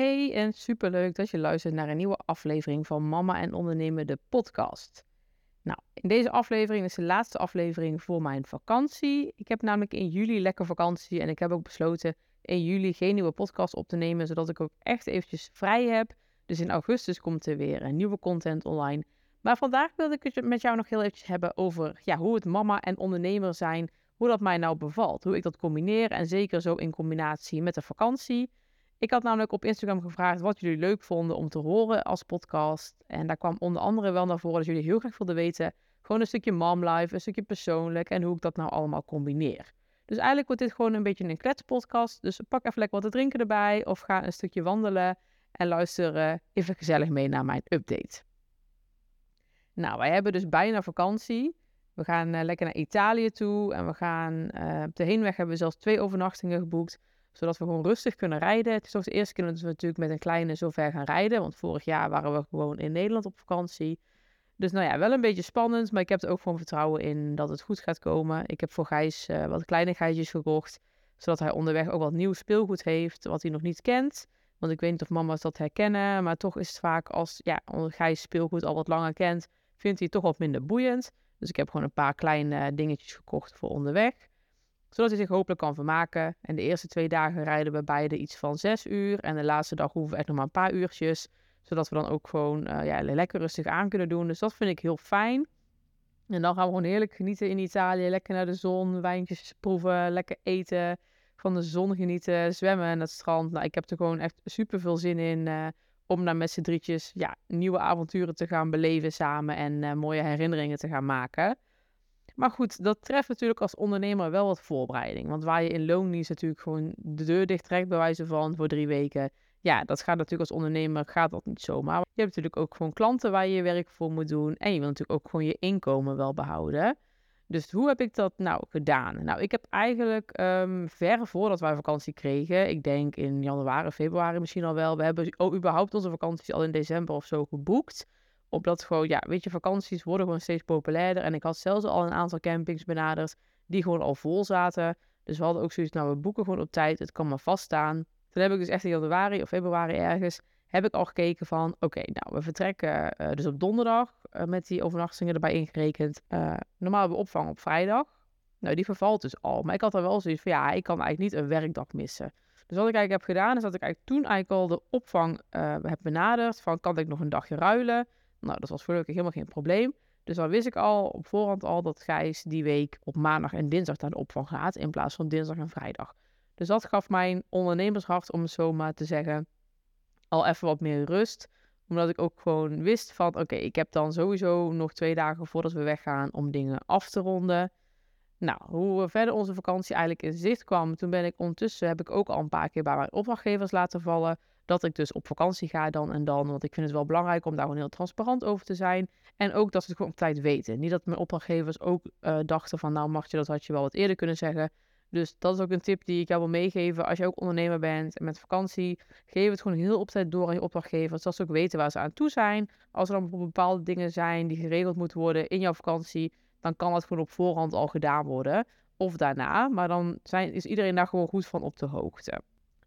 Hey en superleuk dat je luistert naar een nieuwe aflevering van Mama en Ondernemen, de podcast. Nou, in deze aflevering is de laatste aflevering voor mijn vakantie. Ik heb namelijk in juli lekker vakantie en ik heb ook besloten in juli geen nieuwe podcast op te nemen, zodat ik ook echt eventjes vrij heb. Dus in augustus komt er weer een nieuwe content online. Maar vandaag wilde ik het met jou nog heel eventjes hebben over ja, hoe het mama en ondernemer zijn, hoe dat mij nou bevalt, hoe ik dat combineer en zeker zo in combinatie met de vakantie. Ik had namelijk op Instagram gevraagd wat jullie leuk vonden om te horen als podcast. En daar kwam onder andere wel naar voren dat jullie heel graag wilden weten. Gewoon een stukje mom life, een stukje persoonlijk en hoe ik dat nou allemaal combineer. Dus eigenlijk wordt dit gewoon een beetje een kletspodcast. Dus pak even lekker wat te drinken erbij of ga een stukje wandelen en luister even gezellig mee naar mijn update. Nou, wij hebben dus bijna vakantie. We gaan uh, lekker naar Italië toe en we gaan uh, op de heenweg hebben we zelfs twee overnachtingen geboekt zodat we gewoon rustig kunnen rijden. Het is toch de eerste keer dat we natuurlijk met een kleine zo ver gaan rijden. Want vorig jaar waren we gewoon in Nederland op vakantie. Dus nou ja, wel een beetje spannend. Maar ik heb er ook gewoon vertrouwen in dat het goed gaat komen. Ik heb voor Gijs uh, wat kleinigheidjes gekocht. Zodat hij onderweg ook wat nieuw speelgoed heeft. Wat hij nog niet kent. Want ik weet niet of mama's dat herkennen. Maar toch is het vaak als ja, Gijs speelgoed al wat langer kent. Vindt hij het toch wat minder boeiend. Dus ik heb gewoon een paar kleine dingetjes gekocht voor onderweg zodat hij zich hopelijk kan vermaken. En de eerste twee dagen rijden we beide iets van zes uur. En de laatste dag hoeven we echt nog maar een paar uurtjes. Zodat we dan ook gewoon uh, ja, lekker rustig aan kunnen doen. Dus dat vind ik heel fijn. En dan gaan we gewoon heerlijk genieten in Italië. Lekker naar de zon, wijntjes proeven, lekker eten. Van de zon genieten, zwemmen aan het strand. Nou, ik heb er gewoon echt super veel zin in. Uh, om naar met z'n drietjes ja, nieuwe avonturen te gaan beleven samen. En uh, mooie herinneringen te gaan maken. Maar goed, dat treft natuurlijk als ondernemer wel wat voorbereiding. Want waar je in loondienst natuurlijk gewoon de deur dicht trekt, bij wijze van voor drie weken. Ja, dat gaat natuurlijk als ondernemer gaat dat niet zomaar. Je hebt natuurlijk ook gewoon klanten waar je je werk voor moet doen. En je wil natuurlijk ook gewoon je inkomen wel behouden. Dus hoe heb ik dat nou gedaan? Nou, ik heb eigenlijk um, ver voordat wij vakantie kregen, ik denk in januari, februari misschien al wel, we hebben überhaupt onze vakanties al in december of zo geboekt omdat gewoon, ja, weet je, vakanties worden gewoon steeds populairder. En ik had zelfs al een aantal campings benaderd die gewoon al vol zaten. Dus we hadden ook zoiets, nou, we boeken gewoon op tijd. Het kan maar vaststaan. Toen heb ik dus echt in januari of februari ergens, heb ik al gekeken van, oké, nou, we vertrekken uh, dus op donderdag uh, met die overnachtingen erbij ingerekend. Uh, normaal hebben we opvang op vrijdag. Nou, die vervalt dus al. Maar ik had er wel zoiets van, ja, ik kan eigenlijk niet een werkdag missen. Dus wat ik eigenlijk heb gedaan, is dat ik eigenlijk toen eigenlijk al de opvang heb benaderd. Van, kan ik nog een dagje ruilen? Nou, dat was gelukkig helemaal geen probleem. Dus dan wist ik al op voorhand al dat Gijs die week op maandag en dinsdag naar de opvang gaat, in plaats van dinsdag en vrijdag. Dus dat gaf mijn ondernemershart, om het zo maar te zeggen, al even wat meer rust. Omdat ik ook gewoon wist van, oké, ik heb dan sowieso nog twee dagen voordat we weggaan om dingen af te ronden. Nou, hoe verder onze vakantie eigenlijk in zicht kwam, toen ben ik ondertussen, heb ik ook al een paar keer bij mijn opdrachtgevers laten vallen dat ik dus op vakantie ga dan en dan. Want ik vind het wel belangrijk om daar gewoon heel transparant over te zijn. En ook dat ze het gewoon op tijd weten. Niet dat mijn opdrachtgevers ook uh, dachten van nou mag je dat had je wel wat eerder kunnen zeggen. Dus dat is ook een tip die ik jou wil meegeven. Als je ook ondernemer bent en met vakantie, geef het gewoon heel op tijd door aan je opdrachtgevers. Dat ze ook weten waar ze aan toe zijn. Als er dan bepaalde dingen zijn die geregeld moeten worden in jouw vakantie, dan kan dat gewoon op voorhand al gedaan worden. Of daarna. Maar dan zijn, is iedereen daar gewoon goed van op de hoogte.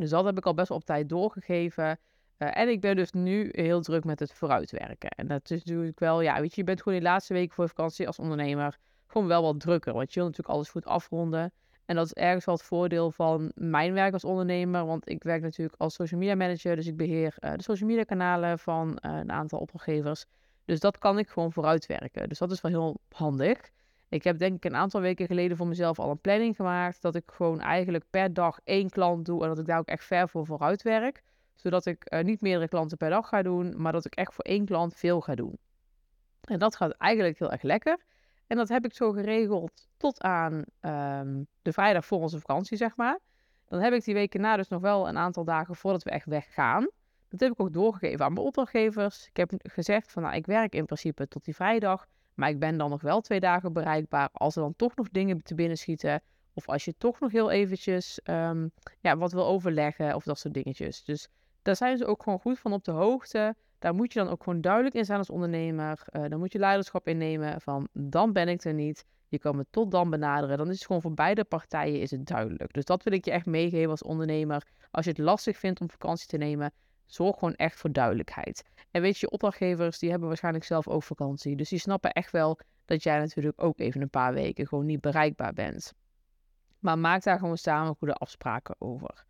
Dus dat heb ik al best op tijd doorgegeven. Uh, en ik ben dus nu heel druk met het vooruitwerken. En dat is natuurlijk wel, ja, weet je, je bent gewoon die laatste weken voor vakantie als ondernemer gewoon wel wat drukker. Want je wil natuurlijk alles goed afronden. En dat is ergens wel het voordeel van mijn werk als ondernemer. Want ik werk natuurlijk als social media manager. Dus ik beheer uh, de social media kanalen van uh, een aantal opdrachtgevers. Dus dat kan ik gewoon vooruitwerken. Dus dat is wel heel handig. Ik heb denk ik een aantal weken geleden voor mezelf al een planning gemaakt. Dat ik gewoon eigenlijk per dag één klant doe. En dat ik daar ook echt ver voor vooruit werk. Zodat ik uh, niet meerdere klanten per dag ga doen. Maar dat ik echt voor één klant veel ga doen. En dat gaat eigenlijk heel erg lekker. En dat heb ik zo geregeld tot aan um, de vrijdag voor onze vakantie, zeg maar. Dan heb ik die weken na dus nog wel een aantal dagen voordat we echt weggaan. Dat heb ik ook doorgegeven aan mijn opdrachtgevers. Ik heb gezegd van nou, ik werk in principe tot die vrijdag. Maar ik ben dan nog wel twee dagen bereikbaar als er dan toch nog dingen te binnen schieten. Of als je toch nog heel eventjes um, ja, wat wil overleggen of dat soort dingetjes. Dus daar zijn ze ook gewoon goed van op de hoogte. Daar moet je dan ook gewoon duidelijk in zijn als ondernemer. Uh, dan moet je leiderschap innemen van dan ben ik er niet. Je kan me tot dan benaderen. Dan is het gewoon voor beide partijen is het duidelijk. Dus dat wil ik je echt meegeven als ondernemer. Als je het lastig vindt om vakantie te nemen, zorg gewoon echt voor duidelijkheid. En weet je, opdrachtgevers die hebben waarschijnlijk zelf ook vakantie. Dus die snappen echt wel dat jij natuurlijk ook even een paar weken gewoon niet bereikbaar bent. Maar maak daar gewoon samen goede afspraken over.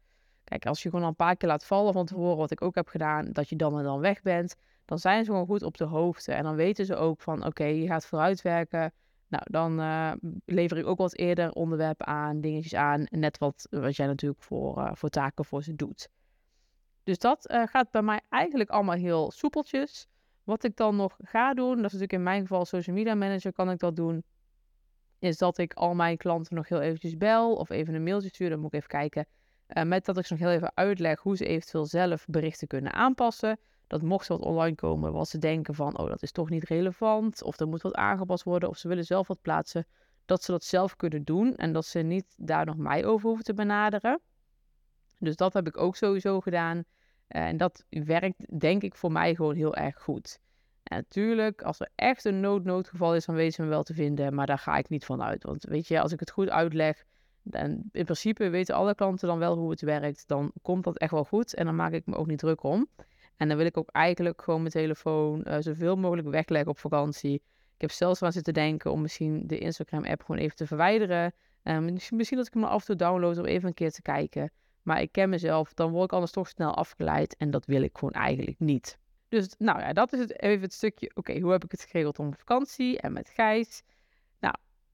Kijk, als je gewoon een paar keer laat vallen van tevoren, wat ik ook heb gedaan, dat je dan en dan weg bent, dan zijn ze gewoon goed op de hoogte. En dan weten ze ook van, oké, je gaat vooruitwerken. Nou, dan uh, lever ik ook wat eerder onderwerpen aan, dingetjes aan. Net wat, wat jij natuurlijk voor, uh, voor taken voor ze doet. Dus dat uh, gaat bij mij eigenlijk allemaal heel soepeltjes. Wat ik dan nog ga doen, dat is natuurlijk in mijn geval social media manager, kan ik dat doen. Is dat ik al mijn klanten nog heel eventjes bel of even een mailtje stuur. Dan moet ik even kijken. met dat ik ze nog heel even uitleg hoe ze eventueel zelf berichten kunnen aanpassen dat mocht er wat online komen wat ze denken van, oh dat is toch niet relevant, of er moet wat aangepast worden, of ze willen zelf wat plaatsen, dat ze dat zelf kunnen doen en dat ze niet daar nog mij over hoeven te benaderen. Dus dat heb ik ook sowieso gedaan. En dat werkt denk ik voor mij gewoon heel erg goed. En natuurlijk, als er echt een nood-noodgeval is, dan weten ze me wel te vinden. Maar daar ga ik niet van uit. Want weet je, als ik het goed uitleg, dan in principe weten alle klanten dan wel hoe het werkt. Dan komt dat echt wel goed. En dan maak ik me ook niet druk om. En dan wil ik ook eigenlijk gewoon mijn telefoon uh, zoveel mogelijk wegleggen op vakantie. Ik heb zelfs aan zitten denken om misschien de Instagram-app gewoon even te verwijderen. Uh, misschien dat ik hem af en toe download om even een keer te kijken. Maar ik ken mezelf, dan word ik anders toch snel afgeleid. En dat wil ik gewoon eigenlijk niet. Dus nou ja, dat is het, even het stukje. Oké, hoe heb ik het geregeld om vakantie en met Gijs?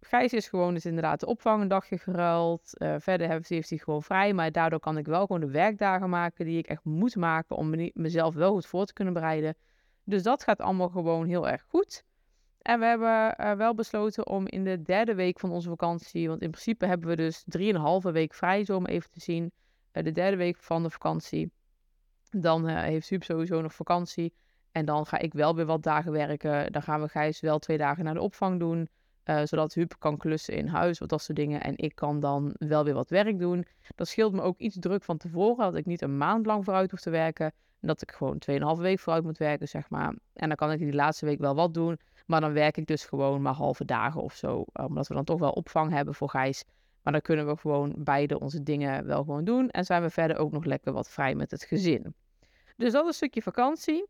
Gijs is gewoon dus inderdaad de opvang een dagje geruild. Uh, verder heeft, hij gewoon vrij. Maar daardoor kan ik wel gewoon de werkdagen maken die ik echt moet maken om me, mezelf wel goed voor te kunnen bereiden. Dus dat gaat allemaal gewoon heel erg goed. En we hebben uh, wel besloten om in de derde week van onze vakantie, want in principe hebben we dus drieënhalve week vrij, zo om even te zien. Uh, de derde week van de vakantie. Dan heeft Huub sowieso nog vakantie. En dan ga ik wel weer wat dagen werken. Dan gaan we Gijs wel twee dagen naar de opvang doen. Uh, zodat Huub kan klussen in huis, wat dat soort dingen. En ik kan dan wel weer wat werk doen. Dat scheelt me ook iets druk van tevoren. Dat ik niet een maand lang vooruit hoef te werken. En dat ik gewoon 2,5 week vooruit moet werken, zeg maar. En dan kan ik die laatste week wel wat doen. Maar dan werk ik dus gewoon maar halve dagen of zo. Omdat we dan toch wel opvang hebben voor Gijs. Maar dan kunnen we gewoon beide onze dingen wel gewoon doen. En zijn we verder ook nog lekker wat vrij met het gezin. Dus dat is een stukje vakantie.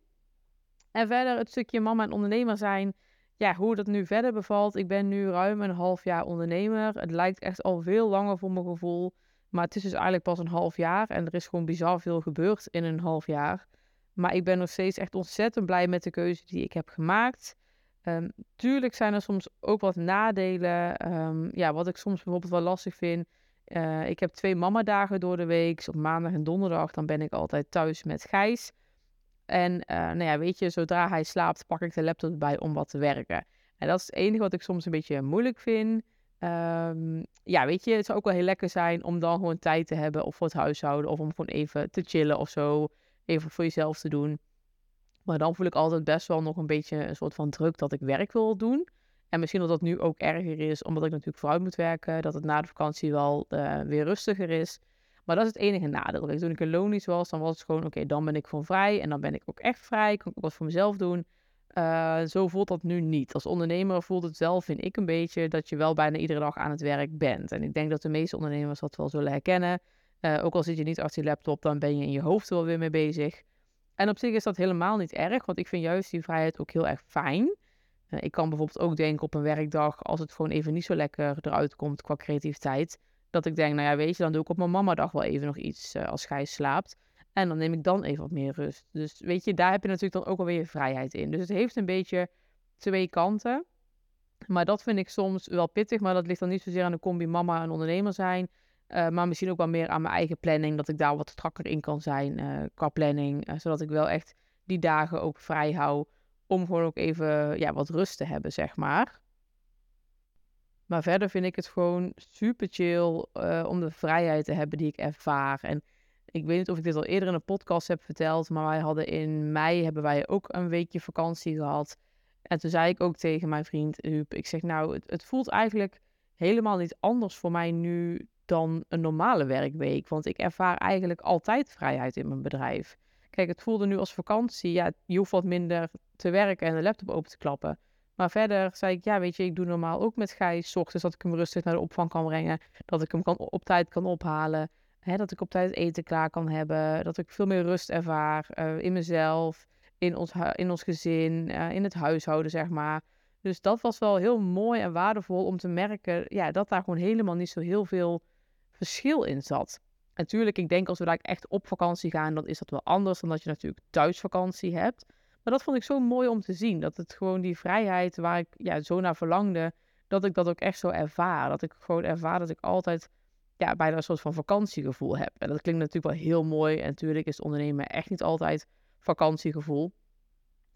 En verder het stukje mama en ondernemer zijn ja, hoe dat nu verder bevalt. Ik ben nu ruim een half jaar ondernemer. Het lijkt echt al veel langer voor mijn gevoel. Maar het is dus eigenlijk pas een half jaar. En er is gewoon bizar veel gebeurd in een half jaar. Maar ik ben nog steeds echt ontzettend blij met de keuze die ik heb gemaakt. Um, tuurlijk zijn er soms ook wat nadelen. Ehm, ja, wat ik soms bijvoorbeeld wel lastig vind. Uh, ik heb twee mamadagen door de week. Dus op maandag en donderdag dan ben ik altijd thuis met Gijs. En uh, nou ja, weet je, zodra hij slaapt, pak ik de laptop erbij om wat te werken. En dat is het enige wat ik soms een beetje moeilijk vind. Um, ja, weet je, het zou ook wel heel lekker zijn om dan gewoon tijd te hebben of voor het huishouden of om gewoon even te chillen of zo. Even voor jezelf te doen. Maar dan voel ik altijd best wel nog een beetje een soort van druk dat ik werk wil doen. En misschien dat dat nu ook erger is, omdat ik natuurlijk vooruit moet werken. Dat het na de vakantie wel uh, weer rustiger is. Maar dat is het enige nadeel. toen ik in loondienst was, dan was het gewoon, oké, dan ben ik van vrij. En dan ben ik ook echt vrij. Kan ik ook wat voor mezelf doen. Uh, zo voelt dat nu niet. Als ondernemer voelt het zelf, vind ik een beetje, dat je wel bijna iedere dag aan het werk bent. En ik denk dat de meeste ondernemers dat wel zullen herkennen. Uh, ook al zit je niet achter je laptop, dan ben je in je hoofd wel weer mee bezig. En op zich is dat helemaal niet erg, want ik vind juist die vrijheid ook heel erg fijn. Uh, ik kan bijvoorbeeld ook denken op een werkdag, als het gewoon even niet zo lekker eruit komt qua creativiteit, dat ik denk, nou ja, weet je, dan doe ik op mijn mamadag wel even nog iets uh, als Gijs slaapt. En dan neem ik dan even wat meer rust. Dus weet je, daar heb je natuurlijk dan ook alweer vrijheid in. Dus het heeft een beetje twee kanten. Maar dat vind ik soms wel pittig. Maar dat ligt dan niet zozeer aan de combi mama en ondernemer zijn. Uh, maar misschien ook wel meer aan mijn eigen planning. Dat ik daar wat strakker in kan zijn uh, qua planning. zodat ik wel echt die dagen ook vrij hou. Om gewoon ook even ja, wat rust te hebben, zeg maar. Maar verder vind ik het gewoon super chill om de vrijheid te hebben die ik ervaar. En ik weet niet of ik dit al eerder in een podcast heb verteld, maar wij hadden in mei hebben wij ook een weekje vakantie gehad. En toen zei ik ook tegen mijn vriend Huub, ik zeg nou, het voelt eigenlijk helemaal niet anders voor mij nu dan een normale werkweek. Want ik ervaar eigenlijk altijd vrijheid in mijn bedrijf. Kijk, het voelde nu als vakantie. Ja, je hoeft wat minder te werken en de laptop open te klappen. Maar verder zei ik, ja, weet je, ik doe normaal ook met Gijs. Ochtends dat ik hem rustig naar de opvang kan brengen. Dat ik hem kan, op tijd kan ophalen. Hè, dat ik op tijd eten klaar kan hebben. Dat ik veel meer rust ervaar uh, in mezelf, in ons, in ons gezin, uh, in het huishouden, zeg maar. Dus dat was wel heel mooi en waardevol om te merken ja, dat daar gewoon helemaal niet zo heel veel verschil in zat. Natuurlijk, ik denk als we daar echt op vakantie gaan, dan is dat wel anders dan dat je natuurlijk thuisvakantie hebt. Maar dat vond ik zo mooi om te zien. Dat het gewoon die vrijheid waar ik ja, zo naar verlangde, dat ik dat ook echt zo ervaar. Dat ik gewoon ervaar dat ik altijd ja, bijna een soort van vakantiegevoel heb. En dat klinkt natuurlijk wel heel mooi. En natuurlijk is ondernemen echt niet altijd vakantiegevoel.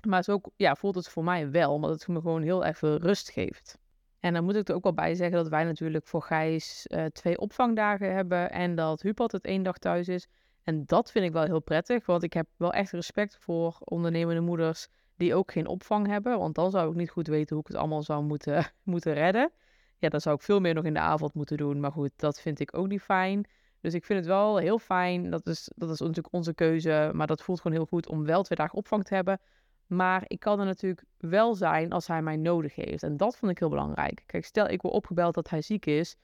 Maar zo ja, voelt het voor mij wel, omdat het me gewoon heel veel rust geeft. En dan moet ik er ook wel bij zeggen dat wij natuurlijk voor Gijs uh, twee opvangdagen hebben en dat Huub altijd één dag thuis is. En dat vind ik wel heel prettig, want ik heb wel echt respect voor ondernemende moeders die ook geen opvang hebben. Want dan zou ik niet goed weten hoe ik het allemaal zou moeten, moeten redden. Ja, dan zou ik veel meer nog in de avond moeten doen. Maar goed, dat vind ik ook niet fijn. Dus ik vind het wel heel fijn. Dat is, dat is natuurlijk onze keuze. Maar dat voelt gewoon heel goed om wel twee dagen opvang te hebben. Maar ik kan er natuurlijk wel zijn als hij mij nodig heeft. En dat vond ik heel belangrijk. Kijk, stel ik word opgebeld dat hij ziek is.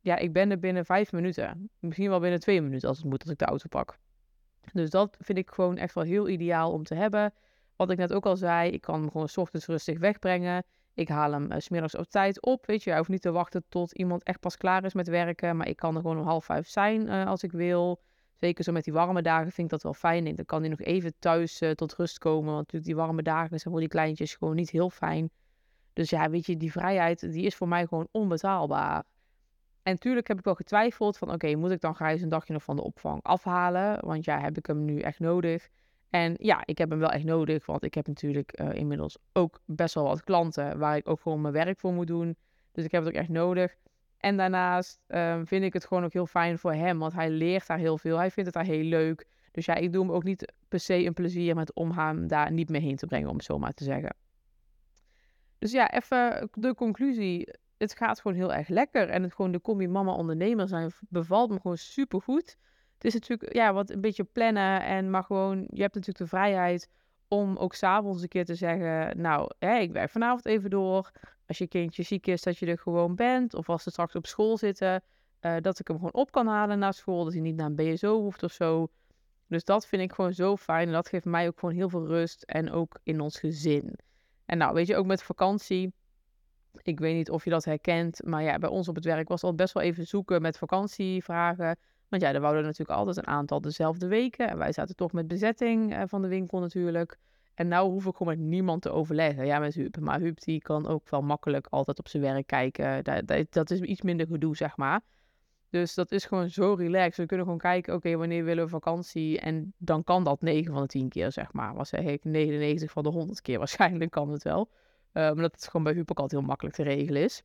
Ja, ik ben er binnen vijf minuten. Misschien wel binnen twee minuten als het moet, als ik de auto pak. Dus dat vind ik gewoon echt wel heel ideaal om te hebben. Wat ik net ook al zei, ik kan hem gewoon s ochtends rustig wegbrengen. Ik haal hem uh, smiddags op tijd op. Weet je, hij hoeft niet te wachten tot iemand echt pas klaar is met werken. Maar ik kan er gewoon om half vijf zijn uh, als ik wil. Zeker zo met die warme dagen vind ik dat wel fijn. Dan kan hij nog even thuis uh, tot rust komen. Want natuurlijk die warme dagen zijn voor die kleintjes gewoon niet heel fijn. Dus ja, weet je, die vrijheid die is voor mij gewoon onbetaalbaar. En natuurlijk heb ik wel getwijfeld van oké, moet ik dan Gijs een dagje nog van de opvang afhalen? Want ja, heb ik hem nu echt nodig? En ja, ik heb hem wel echt nodig, want ik heb natuurlijk uh, inmiddels ook best wel wat klanten waar ik ook gewoon mijn werk voor moet doen. Dus ik heb het ook echt nodig. En daarnaast um, vind ik het gewoon ook heel fijn voor hem, want hij leert daar heel veel. Hij vindt het daar heel leuk. Dus ja, ik doe hem ook niet per se een plezier met om hem daar niet mee heen te brengen, om het zo maar te zeggen. Dus ja, even de conclusie. Het gaat gewoon heel erg lekker. En het gewoon de combi mama ondernemer zijn bevalt me gewoon super goed. Het is natuurlijk ja, wat een beetje plannen. En maar gewoon, je hebt natuurlijk de vrijheid om ook s'avonds een keer te zeggen, nou, ik werk vanavond even door. Als je kindje ziek is, dat je er gewoon bent. Of als ze straks op school zitten, uh, dat ik hem gewoon op kan halen na school. Dat hij niet naar een BSO hoeft of zo. Dus dat vind ik gewoon zo fijn. En dat geeft mij ook gewoon heel veel rust. En ook in ons gezin. En nou, weet je, ook met vakantie. Ik weet niet of je dat herkent. Maar ja, bij ons op het werk was al best wel even zoeken met vakantievragen. Want ja, er wouden natuurlijk altijd een aantal dezelfde weken. En wij zaten toch met bezetting uh, van de winkel natuurlijk. En nou hoef ik gewoon met niemand te overleggen. Ja, met Huub. Maar Huub die kan ook wel makkelijk altijd op zijn werk kijken. Dat, dat, is iets minder gedoe, zeg maar. Dus dat is gewoon zo relaxed. We kunnen gewoon kijken, oké, wanneer willen we vakantie? En dan kan dat 9 van de 10 keer, zeg maar. Was zeg ik 99 van de 100 keer. Waarschijnlijk kan het wel. Uh, maar dat het gewoon bij Huub ook altijd heel makkelijk te regelen is.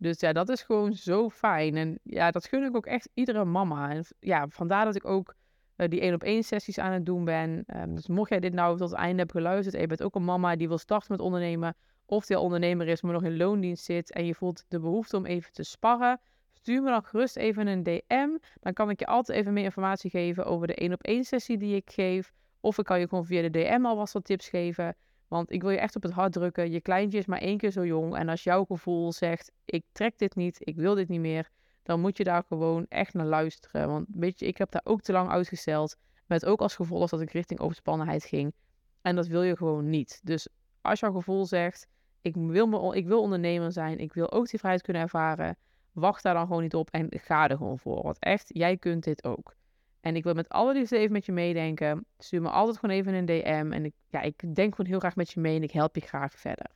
Dus ja, dat is gewoon zo fijn. En ja, dat gun ik ook echt iedere mama. En ja, vandaar dat ik ook uh, die één op één sessies aan het doen ben. Um, dus mocht jij dit nou tot het einde hebben geluisterd en je bent ook een mama die wil starten met ondernemen, of die al ondernemer is, maar nog in loondienst zit en je voelt de behoefte om even te sparren, stuur me dan gerust even een DM. Dan kan ik je altijd even meer informatie geven over de één op één sessie die ik geef. Of ik kan je gewoon via de DM alvast wat tips geven. Want ik wil je echt op het hart drukken. Je kleintje is maar één keer zo jong. En als jouw gevoel zegt: ik trek dit niet, ik wil dit niet meer dan moet je daar gewoon echt naar luisteren. Want weet je, ik heb daar ook te lang uitgesteld. Met ook als gevolg dat ik richting overspannenheid ging. En dat wil je gewoon niet. Dus als jouw gevoel zegt, ik wil, me, ik wil ondernemer zijn, ik wil ook die vrijheid kunnen ervaren, wacht daar dan gewoon niet op en ga er gewoon voor. Want echt, jij kunt dit ook. En ik wil met alle liefde even met je meedenken. Stuur me altijd gewoon even een DM. En ik, ja, ik denk gewoon heel graag met je mee en ik help je graag verder.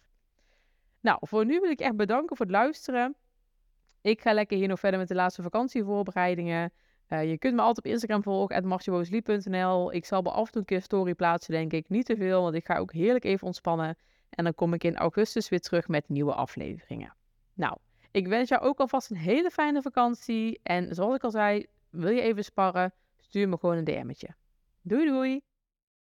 Nou, voor nu wil ik echt bedanken voor het luisteren. Ik ga lekker hier nog verder met de laatste vakantievoorbereidingen. Uh, je kunt me altijd op Instagram volgen, martjeboosliep.nl. Ik zal af en toe een keer story plaatsen, denk ik. Niet te veel, want ik ga ook heerlijk even ontspannen. En dan kom ik in augustus weer terug met nieuwe afleveringen. Nou, ik wens jou ook alvast een hele fijne vakantie. En zoals ik al zei, wil je even sparren? Stuur me gewoon een DM'tje. Doei doei!